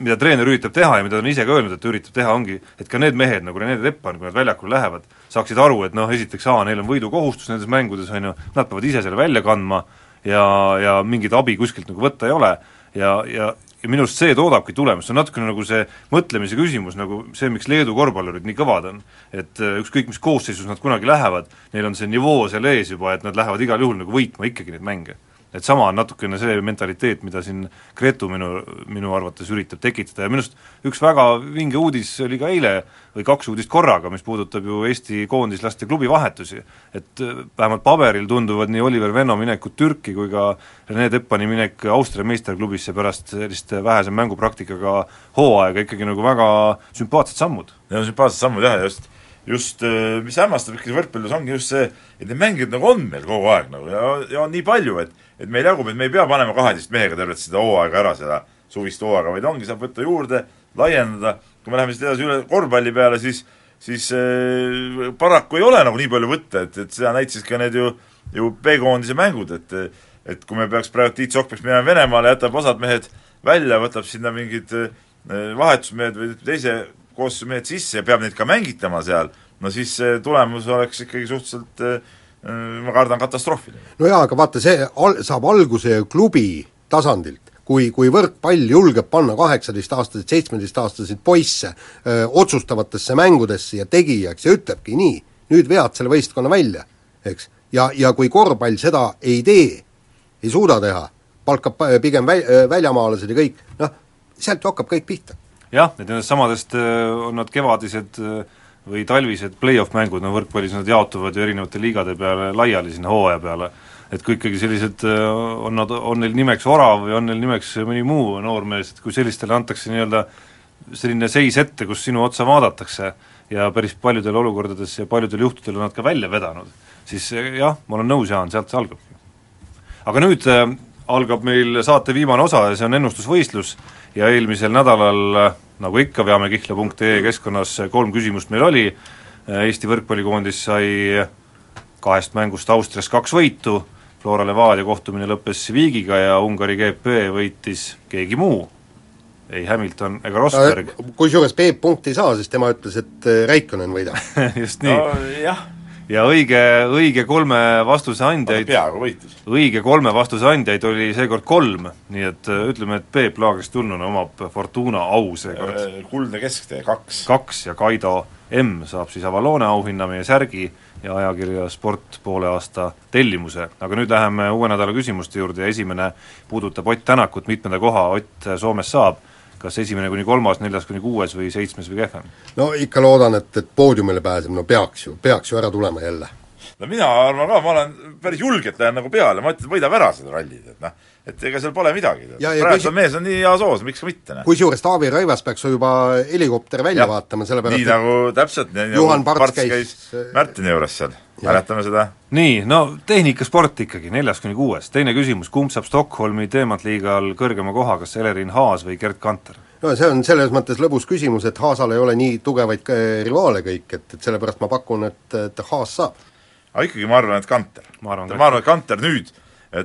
mida treener üritab teha ja mida ta on ise ka öelnud, et ta üritab teha, ongi, et ka need mehed nagu Rene Teppan, kui nad väljakule lähevad, saaksid aru, et noh, esiteks A, neil on võidukohustus nendes mängudes, on ju, nad peavad ise selle välja kandma ja, ja mingit abi kuskilt nagu võtta ei ole. Ja, ja ja minu arust see toodabki tulemust, see on natukene nagu see mõtlemise küsimus, nagu see, miks Leedu korvpallurid nii kõvad on. et äh, ükskõik, mis koosseisus nad kunagi lähevad, neil on see nivoo seal ees juba, et nad lähevad igal juhul nagu võitma ikkagi neid mänge et sama on natukene see mentaliteet, mida siin Gretu minu, minu arvates üritab tekitada ja minu arust üks väga vinge uudis oli ka eile, või kaks uudist korraga, mis puudutab ju Eesti koondislaste klubivahetusi. et äh, vähemalt paberil tunduvad nii Oliver Venno minekud Türki kui ka Rene Teppani minek Austria meisterklubisse pärast sellist vähese mängupraktikaga hooaega ikkagi nagu väga sümpaatsed sammud. Need on sümpaatsed sammud jah, just just äh, mis hämmastab ikkagi võrkpallis, ongi just see, et neid mängijaid nagu on meil kogu aeg nagu ja, ja on nii palju, et et meil jagub, et me ei pea panema kaheteist mehega tervet seda hooaega ära, seda suvist hooaega, vaid ongi, saab võtta juurde, laiendada, kui me läheme siit edasi üle korvpalli peale, siis siis äh, paraku ei ole nagu nii palju võtta, et, et seda näitasid ka need ju, ju B-koondise mängud, et et kui me peaks praegu, Tiit Sokk peaks minema Venemaale, jätab osad mehed välja, võtab sinna mingid äh, vahetusmehed või teise koosseisu mehed sisse ja peab neid ka mängitama seal, no siis see tulemus oleks ikkagi suhteliselt äh, Äh, ma kardan katastroofi. no jaa, aga vaata, see al-, saab alguse klubi tasandilt, kui, kui võrkpall julgeb panna kaheksateistaastaseid, seitsmeteistaastaseid poisse öö, otsustavatesse mängudesse ja tegijaks ja ütlebki nii, nüüd vead selle võistkonna välja, eks. ja, ja kui korvpall seda ei tee, ei suuda teha, palkab pigem väl-, väljamaalased ja kõik, noh, sealt ju hakkab kõik pihta. Jah, et nendest samadest on nad kevadised äh, või talvised play-off mängud, no võrkpallis nad jaotuvad ju erinevate liigade peale laiali sinna hooaja peale, et kui ikkagi sellised, äh, on nad, on neil nimeks Orav või on neil nimeks mõni muu noormees, et kui sellistele antakse nii-öelda selline seis ette, kus sinu otsa vaadatakse ja päris paljudel olukordades ja paljudel juhtudel on nad ka välja vedanud, siis äh, jah, ma olen nõus, Jaan, sealt see algabki. aga nüüd äh, algab meil saate viimane osa ja see on ennustusvõistlus. Ja eelmisel nädalal nagu ikka, veamekihla.ee keskkonnas kolm küsimust meil oli, Eesti võrkpallikoondis sai kahest mängust Austrias kaks võitu, Flora Levadia kohtumine lõppes viigiga ja Ungari GP võitis keegi muu, ei Hamilton ega Rosberg. kusjuures Peep punkti ei saa, sest tema ütles, et Räikkönen võidab. Just nii. No,. Ja õige, õige kolme vastuse andjaid peaaegu võitis. õige kolme vastuse andjaid oli seekord kolm, nii et äh, ütleme, et Peep Laagrist tulnuna omab Fortuna au seekord. Äh, kuldne kesktee, kaks. kaks ja Kaido M saab siis Avalone auhinna, meie särgi ja ajakirja Sport poole aasta tellimuse. aga nüüd läheme uue nädala küsimuste juurde ja esimene puudutab Ott Tänakut, mitmenda koha Ott Soomes saab kas esimene kuni kolmas, neljas kuni kuues või seitsmes või kehvem? no ikka loodan, et, et poodiumile pääseb, no peaks ju, peaks ju ära tulema jälle. no mina arvan ka, ma olen päris julgelt lähen nagu peale, ma ütlen, et võidab ära seda rallit, et noh, et ega seal pole midagi. praegu on mees on nii heas hoos, miks ka mitte, noh. kusjuures Taavi Rõivas peaks juba helikopteri välja ja. vaatama, sellepärast nii nagu täpselt, nii nagu Parts käis, käis Märtini juures seal mäletame seda? nii, no tehnikasport ikkagi, neljas kuni kuues, teine küsimus, kumb saab Stockholmi teemantliigal kõrgema koha, kas Elerin Haas või Gerd Kanter? no see on selles mõttes lõbus küsimus, et Haasal ei ole nii tugevaid rivaale kõik, et, et sellepärast ma pakun, et, et Haas saab. aga ikkagi ma arvan, et Kanter. ma arvan, ma arvan, et Kanter nüüd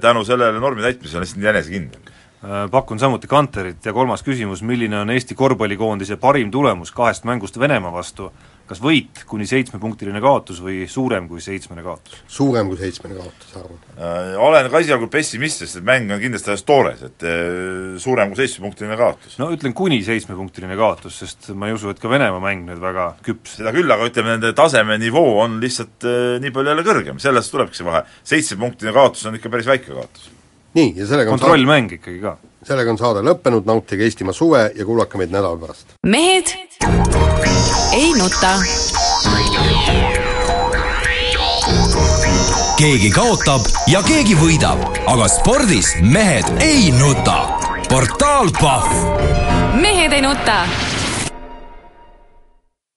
tänu sellele normi täitmisele on lihtsalt enesekindel. Äh, pakun samuti Kanterit ja kolmas küsimus, milline on Eesti korvpallikoondise parim tulemus kahest mängust Venemaa vastu, kas võit kuni seitsmepunktiline kaotus või suurem kui seitsmene kaotus? suurem kui seitsmene kaotus, arvan äh,. Olen ka esialgu pessimist, sest et mäng on kindlasti alles toores, et äh, suurem kui seitsmepunktiline kaotus. no ütlen kuni seitsmepunktiline kaotus, sest ma ei usu, et ka Venemaa mäng nüüd väga küps. seda küll, aga ütleme, nende taseme nivoo on lihtsalt äh, nii palju jälle kõrgem, sellest tulebki see vahe. seitsmepunktine kaotus on ikka päris väike kaotus nii, ja sellega kontrollmäng ikkagi ka. sellega on saade lõppenud, nautige Eestimaa suve ja kuulake meid nädala pärast. mehed ei nuta. keegi kaotab ja keegi võidab, aga spordis mehed ei nuta. portaal Pahv. mehed ei nuta